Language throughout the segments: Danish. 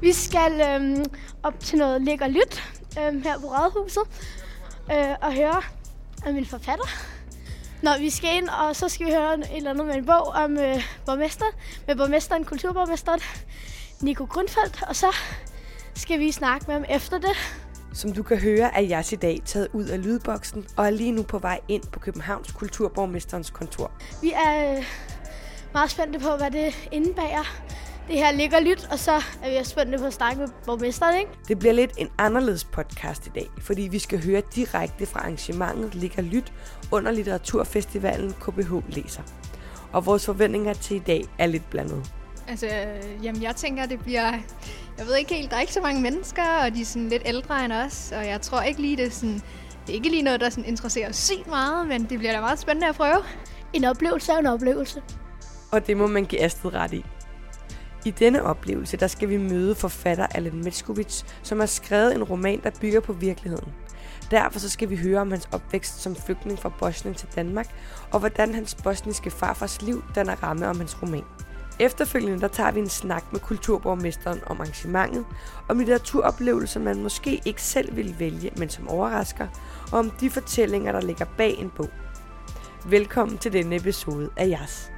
Vi skal øhm, op til noget lækker lyt øhm, her på Rådhuset øh, og høre om en forfatter. Når vi skal ind, og så skal vi høre et eller andet med en bog om øh, borgmester, med borgmesteren, kulturborgmesteren Nico Grundfeldt, og så skal vi snakke med ham efter det. Som du kan høre, er jeg i dag taget ud af lydboksen og er lige nu på vej ind på Københavns Kulturborgmesterens kontor. Vi er øh, meget spændte på, hvad det indebærer. Det her ligger lyt, og så er vi spændte på at snakke med borgmesteren, ikke? Det bliver lidt en anderledes podcast i dag, fordi vi skal høre direkte fra arrangementet Ligger Lyt under Litteraturfestivalen KBH Læser. Og vores forventninger til i dag er lidt blandet. Altså, øh, jamen jeg tænker, det bliver... Jeg ved ikke helt, der er ikke så mange mennesker, og de er sådan lidt ældre end os, og jeg tror ikke lige, det er sådan... Det er ikke lige noget, der sådan interesserer os sygt meget, men det bliver da meget spændende at prøve. En oplevelse er en oplevelse. Og det må man give Astrid ret i. I denne oplevelse, der skal vi møde forfatter Alan Metskovic, som har skrevet en roman, der bygger på virkeligheden. Derfor så skal vi høre om hans opvækst som flygtning fra Bosnien til Danmark, og hvordan hans bosniske farfars liv danner ramme om hans roman. Efterfølgende der tager vi en snak med kulturborgmesteren om arrangementet, om litteraturoplevelser, man måske ikke selv vil vælge, men som overrasker, og om de fortællinger, der ligger bag en bog. Velkommen til denne episode af JAS.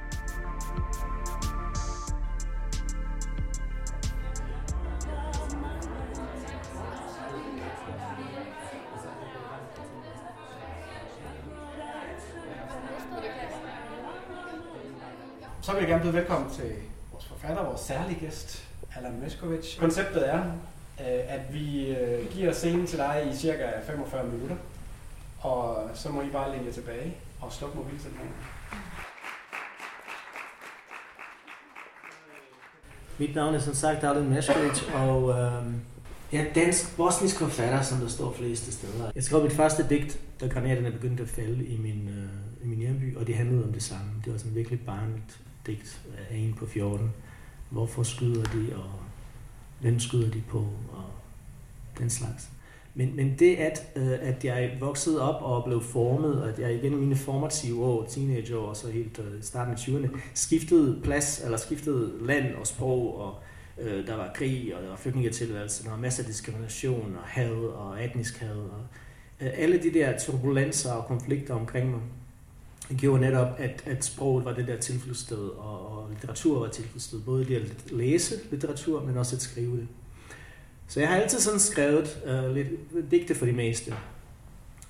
Vil jeg gerne byde velkommen til vores forfatter, vores særlige gæst, Allan Meskovic. Konceptet er, øh, at vi øh, giver scenen til dig i cirka 45 minutter, og så må I bare lægge jer tilbage og slukke mobiltelefonen. Mit navn er som sagt Allan Meskovic, og øhm, jeg er dansk bosnisk forfatter, som der står fleste steder. Jeg skrev mit første digt, da granaterne begyndte at falde i min, øh, i min hjemby, og det handlede om det samme. Det var sådan virkelig barnligt digt af en på 14. Hvorfor skyder de, og hvem skyder de på, og den slags. Men, men det, at, øh, at jeg voksede op og blev formet, og at jeg igen mine formative år, teenageår og så helt øh, starten af 20'erne, skiftede plads, eller skiftede land og sprog, og øh, der var krig, og der var flygtningetilværelse, der var masser af diskrimination og had og etnisk had, og øh, alle de der turbulenser og konflikter omkring mig, gjorde netop, at, at sproget var det der tilflugtssted, og, og litteratur var tilflugtssted. Både det at læse litteratur, men også at skrive det. Så jeg har altid sådan skrevet øh, lidt digte for de meste.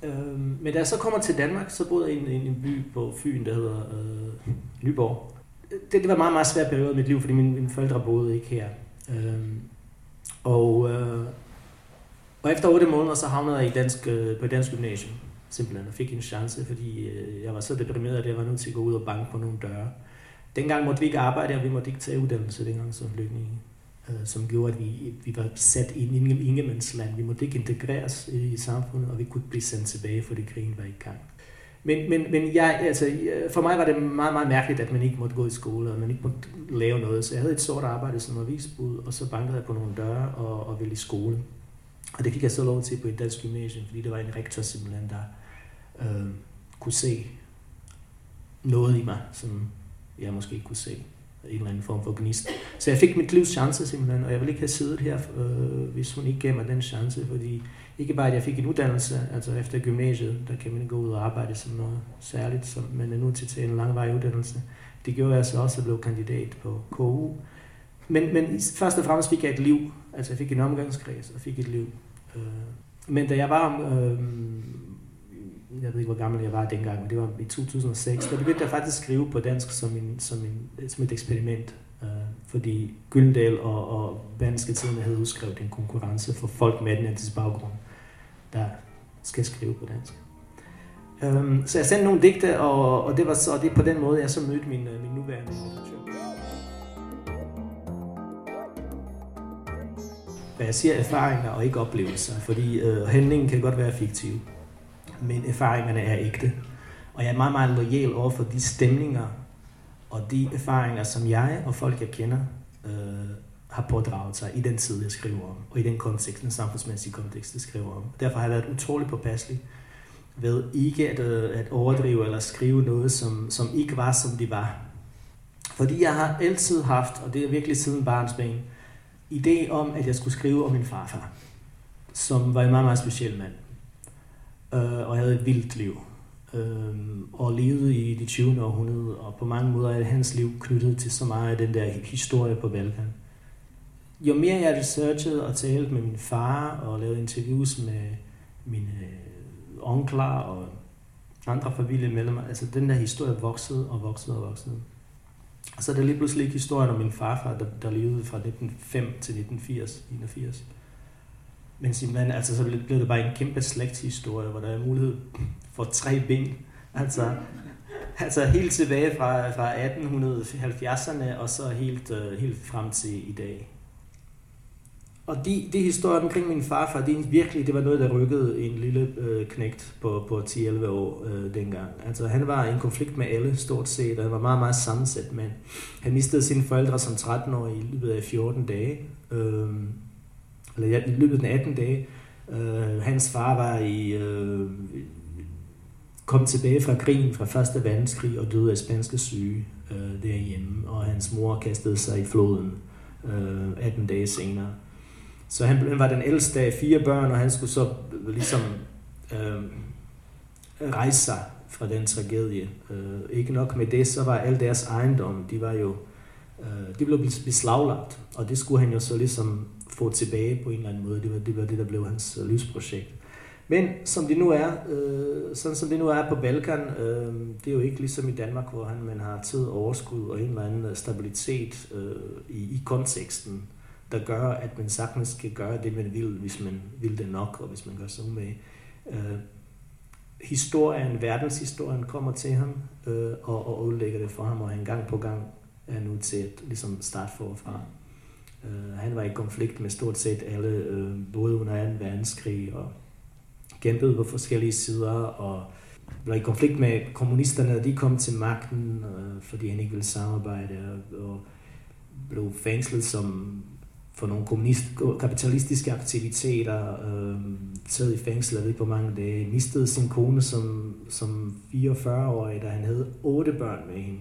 Øh, men da jeg så kommer til Danmark, så boede jeg i en, en by på Fyn, der hedder øh, Nyborg. Det, det var en meget, meget svær periode i mit liv, fordi mine, mine forældre boede ikke her. Øh, og, øh, og efter 8 måneder, så havnede jeg i dansk, øh, på et dansk gymnasium simpelthen og fik en chance, fordi øh, jeg var så deprimeret, at jeg var nødt til at gå ud og banke på nogle døre. Dengang måtte vi ikke arbejde, og vi måtte ikke tage uddannelse dengang som flygtninge, øh, som gjorde, at vi, vi var sat i en ingemandsland. Vi måtte ikke integreres i, i samfundet, og vi kunne ikke blive sendt tilbage, fordi krigen var i gang. Men, men, men jeg, altså, øh, for mig var det meget, meget mærkeligt, at man ikke måtte gå i skole, og man ikke måtte lave noget. Så jeg havde et sort arbejde som avisbud, og så bankede jeg på nogle døre og, og ville i skole. Og det fik jeg så lov til på et dansk gymnasium, fordi der var en rektor simpelthen, der, øh, kunne se noget i mig, som jeg måske ikke kunne se. En eller anden form for gnist. Så jeg fik mit livs chance simpelthen, og jeg ville ikke have siddet her, øh, hvis hun ikke gav mig den chance, fordi ikke bare, at jeg fik en uddannelse, altså efter gymnasiet, der kan man gå ud og arbejde som noget særligt, som man er nu til at tage en langvarig uddannelse. Det gjorde jeg så også, at blev kandidat på KU. Men, men først og fremmest fik jeg et liv, altså jeg fik en omgangskreds og fik et liv. Øh, men da jeg var øh, jeg ved ikke, hvor gammel jeg var dengang, men det var i 2006, der begyndte jeg faktisk at skrive på dansk som, en, som, en, som et eksperiment. Øh, fordi Gyldendal og, og Danske Tidene havde udskrevet en konkurrence for folk med etnisk baggrund, der skal skrive på dansk. Um, så jeg sendte nogle digte, og, og det var så det på den måde, jeg så mødte min, øh, min nuværende litteratur. Jeg siger erfaringer og ikke oplevelser, fordi øh, handlingen kan godt være fiktiv men erfaringerne er ægte. Og jeg er meget, meget lojal over for de stemninger og de erfaringer, som jeg og folk, jeg kender, øh, har pådraget sig i den tid, jeg skriver om, og i den kontekst, den samfundsmæssige kontekst, jeg skriver om. Derfor har jeg været utrolig påpasselig ved ikke at, øh, at overdrive eller skrive noget, som, som ikke var, som det var. Fordi jeg har altid haft, og det er virkelig siden barnsben, idé om, at jeg skulle skrive om min farfar, som var en meget, meget speciel mand, øh, og havde et vildt liv, øh, og levede i det 20. århundrede, og på mange måder er hans liv knyttet til så meget af den der historie på Balkan. Jo mere jeg researchede og talte med min far, og lavede interviews med mine øh, onkler og andre familiemedlemmer, altså den der historie voksede og voksede og voksede. Og så er der lige pludselig ikke historien om min farfar, der, der levede fra 1905 til 1980, 81. Men simpelthen, altså så blev det bare en kæmpe slægtshistorie, hvor der er mulighed for tre ben. Altså, altså helt tilbage fra, fra 1870'erne og så helt, øh, helt frem til i dag. Og de, de historier omkring min farfar, det er virkelig, det var noget, der rykkede en lille øh, knægt på, på 10-11 år øh, dengang. Altså han var i en konflikt med alle stort set, og han var meget, meget sammensat mand. Han mistede sine forældre som 13 år i løbet af 14 dage. Øh, eller ja, i løbet af den 18 dage. Øh, hans far var i, øh, kom tilbage fra krigen, fra første verdenskrig, og døde af spanske syge øh, derhjemme. Og hans mor kastede sig i floden øh, 18 dage senere. Så han, han var den ældste af fire børn, og han skulle så øh, ligesom øh, rejse sig fra den tragedie. Øh, ikke nok med det, så var al deres ejendom, de var jo øh, de blev beslaglagt, og det skulle han jo så ligesom få tilbage på en eller anden måde. Det var det, var det der blev hans øh, livsprojekt. Men som det nu er, øh, sådan som det nu er på Balkan, øh, det er jo ikke ligesom i Danmark, hvor han, man har tid, overskud og en eller anden øh, stabilitet øh, i, i konteksten der gør, at man sagtens kan gøre det, man vil, hvis man vil det nok, og hvis man gør sig med. Øh, historien, verdenshistorien kommer til ham, øh, og, og udlægger det for ham, og han gang på gang er nu til at ligesom starte forfra. Øh, han var i konflikt med stort set alle, øh, både under 2. verdenskrig, og kæmpede på forskellige sider, og var i konflikt med kommunisterne, og de kom til magten, øh, fordi han ikke ville samarbejde, og, og blev fængslet som for nogle kommunist, kapitalistiske aktiviteter, øh, sad i fængsel, jeg ved ikke hvor mange dage, mistede sin kone som, som 44-årig, da han havde otte børn med hende,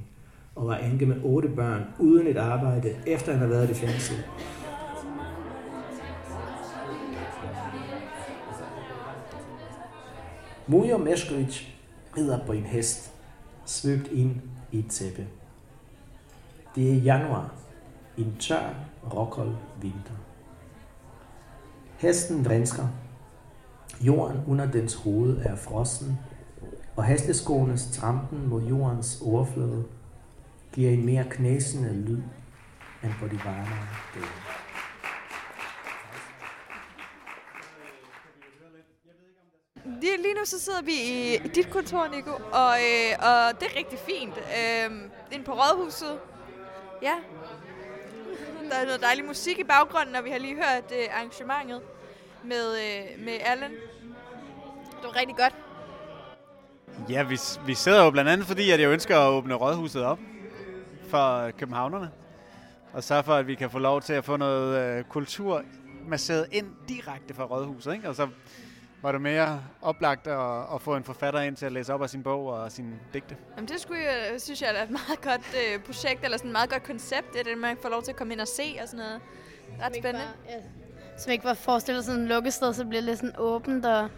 og var enke med otte børn uden et arbejde, efter han havde været i fængsel. Mujo Mešković rider på en hest, svøbt ind i et tæppe. Det er januar, en tør råkold vinter. Hesten vrinsker. Jorden under dens hoved er frossen, og hesteskoenes trampen mod jordens overflade giver en mere knæsende lyd end på de varmere dage. Lige nu så sidder vi i dit kontor, Nico, og, øh, og det er rigtig fint. Øh, inde på Rådhuset. Ja, der er noget dejlig musik i baggrunden, og vi har lige hørt øh, arrangementet med, øh, med Allen. Det var rigtig godt. Ja, vi, vi sidder jo blandt andet, fordi at jeg ønsker at åbne rådhuset op for københavnerne. Og så for, at vi kan få lov til at få noget øh, kultur masseret ind direkte fra rådhuset. Ikke? Og så var det mere oplagt at, at få en forfatter ind til at læse op af sin bog og sin digte? Jamen det skulle jeg, synes jeg er et meget godt øh, projekt, eller sådan et meget godt koncept, det er det, man får lov til at komme ind og se og sådan noget. Ret spændende. Bare, ja. Som ikke var forestillet sådan et lukkested, så bliver det lidt sådan åbent, og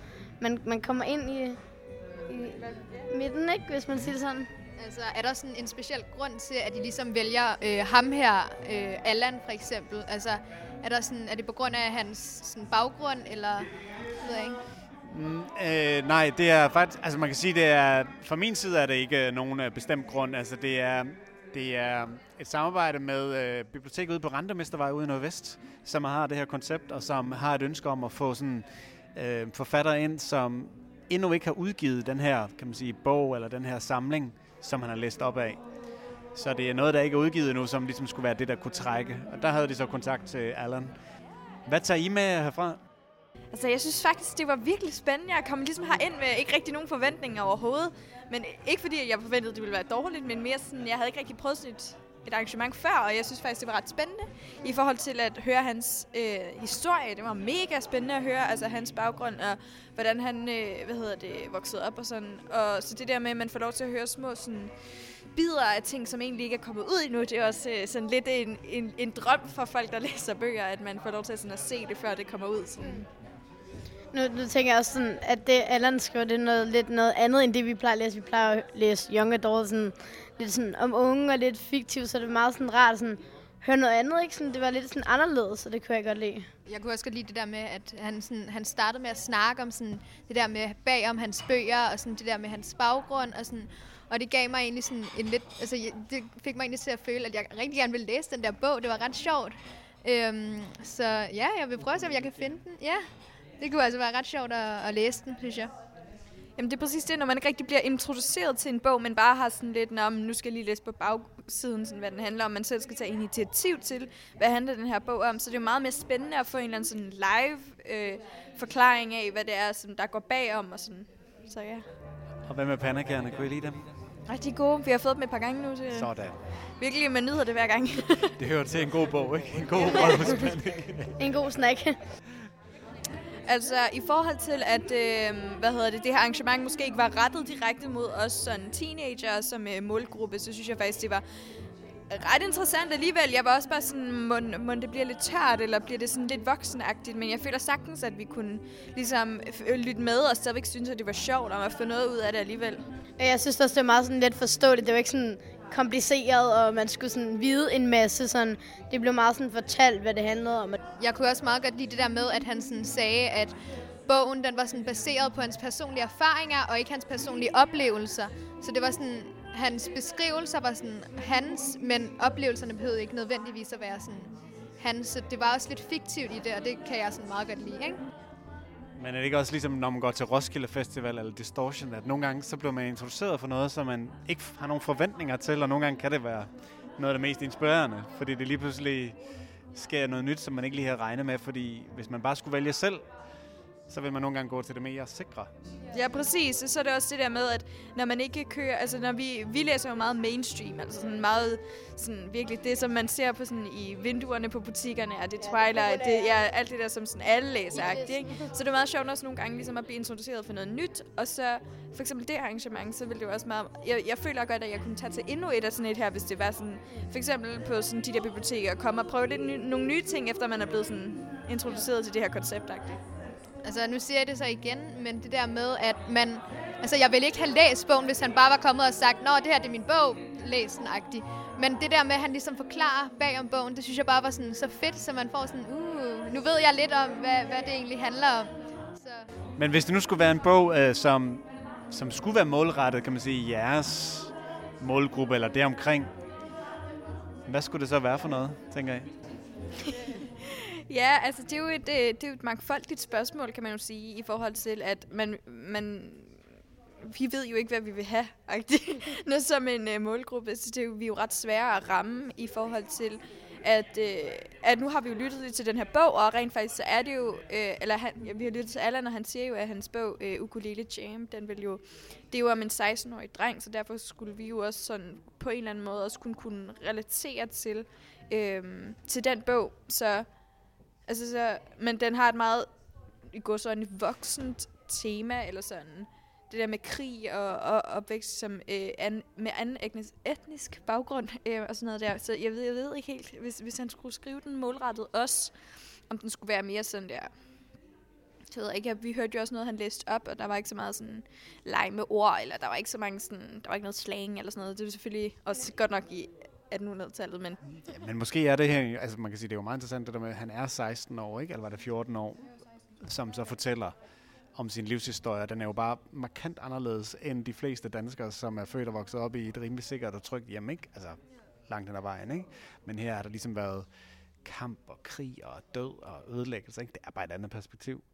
man, man kommer ind i, i midten, ikke, hvis man siger det sådan. Altså, er der sådan en speciel grund til, at de ligesom vælger øh, ham her, øh, Allan for eksempel? Altså, er, der sådan, er det på grund af hans sådan, baggrund, eller ved jeg ikke? Mm, øh, nej, det er faktisk, altså man kan sige, det er, fra min side er det ikke øh, nogen øh, bestemt grund. Altså det er, det er et samarbejde med øh, biblioteket ude på Randermestervej ude i Nordvest, som har det her koncept, og som har et ønske om at få sådan øh, forfatter ind, som endnu ikke har udgivet den her, kan man sige, bog eller den her samling, som han har læst op af. Så det er noget, der ikke er udgivet endnu, som ligesom skulle være det, der kunne trække. Og der havde de så kontakt til Allan. Hvad tager I med herfra? Altså, jeg synes faktisk, det var virkelig spændende. Jeg kom ligesom ind med ikke rigtig nogen forventninger overhovedet. Men ikke fordi, jeg forventede, det ville være dårligt, men mere sådan, jeg havde ikke rigtig prøvet sådan et et arrangement før, og jeg synes faktisk, det var ret spændende i forhold til at høre hans øh, historie. Det var mega spændende at høre, altså hans baggrund og hvordan han, øh, hvad hedder det, voksede op og sådan. Og så det der med, at man får lov til at høre små sådan, bidder af ting, som egentlig ikke er kommet ud endnu, det er også øh, sådan lidt en, en, en drøm for folk, der læser bøger, at man får lov til sådan at se det, før det kommer ud. Sådan. Nu, nu tænker jeg også sådan, at det Allan skriver, det er noget, lidt noget andet, end det vi plejer at læse. Vi plejer at læse Young Adult, sådan, lidt sådan om unge og lidt fiktivt, så det var meget sådan rart sådan, høre noget andet, ikke? Sådan, det var lidt sådan anderledes, og det kunne jeg godt lide. Jeg kunne også godt lide det der med, at han, sådan, han startede med at snakke om sådan, det der med bag om hans bøger, og sådan, det der med hans baggrund, og sådan, og det gav mig egentlig sådan en lidt, altså det fik mig egentlig til at føle, at jeg rigtig gerne ville læse den der bog. Det var ret sjovt. Øhm, så ja, jeg vil prøve at se, om jeg kan finde den. Ja, det kunne altså være ret sjovt at, at læse den, synes jeg. Jamen det er præcis det, når man ikke rigtig bliver introduceret til en bog, men bare har sådan lidt, Nå, nu skal jeg lige læse på bagsiden, sådan, hvad den handler om. Man selv skal tage initiativ til, hvad handler den her bog om. Så det er jo meget mere spændende at få en eller anden sådan live øh, forklaring af, hvad det er, som der går bagom og sådan. Så ja. Og hvad med pandekærne? Kunne I lide dem? Rigtig gode. Vi har fået dem et par gange nu. Så Sådan. virkelig, man nyder det hver gang. Det hører til en god bog, ikke? En god rådhuspandekærne. En god snack. Altså i forhold til, at øh, hvad hedder det, det her arrangement måske ikke var rettet direkte mod os sådan teenager som øh, målgruppe, så synes jeg faktisk, det var ret interessant alligevel. Jeg var også bare sådan, må, må det bliver lidt tørt, eller bliver det sådan lidt voksenagtigt, men jeg føler sagtens, at vi kunne ligesom øh, lytte med og stadigvæk synes, at det var sjovt, og at få noget ud af det alligevel. Jeg synes også, det er meget sådan let forståeligt. Det var ikke sådan kompliceret, og man skulle sådan vide en masse. Sådan, det blev meget sådan fortalt, hvad det handlede om. Jeg kunne også meget godt lide det der med, at han sådan sagde, at bogen den var sådan baseret på hans personlige erfaringer, og ikke hans personlige oplevelser. Så det var sådan, hans beskrivelser var sådan hans, men oplevelserne behøvede ikke nødvendigvis at være sådan hans. Så det var også lidt fiktivt i det, og det kan jeg sådan meget godt lide, ikke? Men er det ikke også ligesom, når man går til Roskilde Festival eller Distortion, at nogle gange så bliver man introduceret for noget, som man ikke har nogen forventninger til, og nogle gange kan det være noget af det mest inspirerende, fordi det lige pludselig sker noget nyt, som man ikke lige havde regnet med, fordi hvis man bare skulle vælge selv, så vil man nogle gange gå til det mere sikre. Ja, præcis. Så er det også det der med, at når man ikke kører... Altså, når vi, vi læser jo meget mainstream, altså sådan meget... Sådan virkelig det, som man ser på sådan i vinduerne på butikkerne, er det Twilight, det, ja, alt det der, som sådan alle læser ikke? Så det er meget sjovt også nogle gange ligesom at blive introduceret for noget nyt, og så for eksempel det arrangement, så ville det jo også meget... Jeg, jeg føler godt, at jeg kunne tage til endnu et af sådan et her, hvis det var sådan... For eksempel på sådan de der biblioteker, komme og prøve lidt ny, nogle nye ting, efter man er blevet sådan introduceret til det her koncept -agtigt. Altså, nu siger jeg det så igen, men det der med, at man... Altså, jeg ville ikke have læst bogen, hvis han bare var kommet og sagt, Nå, det her det er min bog, læs den -agtig. Men det der med, at han ligesom forklarer bag om bogen, det synes jeg bare var sådan så fedt, så man får sådan, uh, nu ved jeg lidt om, hvad, hvad det egentlig handler om. Så. Men hvis det nu skulle være en bog, øh, som, som skulle være målrettet, kan man sige, jeres målgruppe eller deromkring, hvad skulle det så være for noget, tænker jeg? Ja, altså det er, jo et, øh, det er jo et mangfoldigt spørgsmål, kan man jo sige, i forhold til, at man, man vi ved jo ikke, hvad vi vil have, Når som en øh, målgruppe, så det er jo, vi er jo ret svære at ramme i forhold til, at, øh, at nu har vi jo lyttet lidt til den her bog, og rent faktisk så er det jo, øh, eller han, ja, vi har lyttet til Allan, og han siger jo, at hans bog, øh, Ukulele Jam, den vil jo, det er jo om en 16-årig dreng, så derfor skulle vi jo også sådan på en eller anden måde også kunne, kunne relatere til, øh, til den bog, så Altså, så, men den har et meget, i går sådan voksent tema, eller sådan, det der med krig og, og opvækst som øh, an, med anden etnisk, etnisk baggrund øh, og sådan noget der. Så jeg ved, jeg ved ikke helt, hvis, hvis han skulle skrive den målrettet os, om den skulle være mere sådan der, jeg ved ikke, vi hørte jo også noget, han læste op, og der var ikke så meget sådan leg med ord, eller der var ikke så mange sådan, der var ikke noget slang eller sådan noget. Det var selvfølgelig også godt nok i 1800-tallet, men... Ja, men måske er det her, altså man kan sige, det er jo meget interessant det der med, at han er 16 år, ikke? Eller var det 14 år, som så fortæller om sin livshistorie. Den er jo bare markant anderledes end de fleste danskere, som er født og vokset op i et rimelig sikkert og trygt hjem, ikke? Altså langt hen ad vejen, ikke? Men her har der ligesom været kamp og krig og død og ødelæggelse, ikke? Det er bare et andet perspektiv.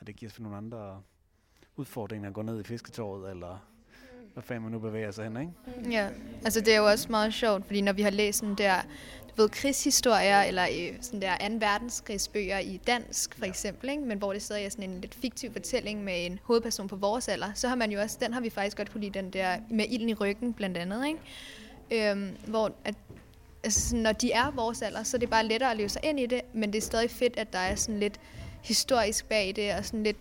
Og det giver os for nogle andre udfordringer at gå ned i fisketåret, eller hvad fanden man nu bevæger sig hen, ikke? Ja, altså det er jo også meget sjovt, fordi når vi har læst sådan der, du ved, krigshistorier, eller øh, sådan der 2. verdenskrigsbøger i dansk, for eksempel, ikke? men hvor det stadig er sådan en lidt fiktiv fortælling med en hovedperson på vores alder, så har man jo også, den har vi faktisk godt kunne lide, den der med ilden i ryggen, blandt andet, ikke? Øhm, hvor at altså når de er vores alder, så er det bare lettere at leve sig ind i det, men det er stadig fedt, at der er sådan lidt historisk bag det, og sådan lidt,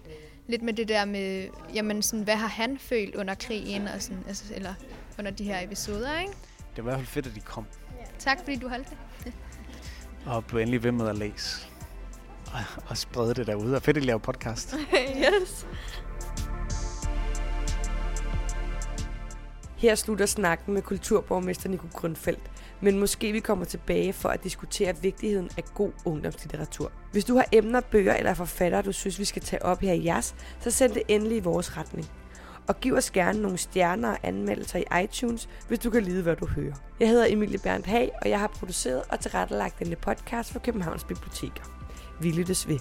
lidt med det der med, jamen sådan, hvad har han følt under krigen, og sådan, altså, eller under de her episoder, ikke? Det var i hvert fald fedt, at de kom. Tak fordi du holdt det. Og blev endelig ved med at læse. Og, og sprede det derude. Og fedt, at I laver podcast. yes. Her slutter snakken med kulturborgmester Nico Grundfeldt, men måske vi kommer tilbage for at diskutere vigtigheden af god ungdomslitteratur. Hvis du har emner, bøger eller forfattere, du synes, vi skal tage op her i jeres, så send det endelig i vores retning. Og giv os gerne nogle stjerner og anmeldelser i iTunes, hvis du kan lide, hvad du hører. Jeg hedder Emilie Berndt Hag, og jeg har produceret og tilrettelagt denne podcast for Københavns Biblioteker. Vi lyttes ved.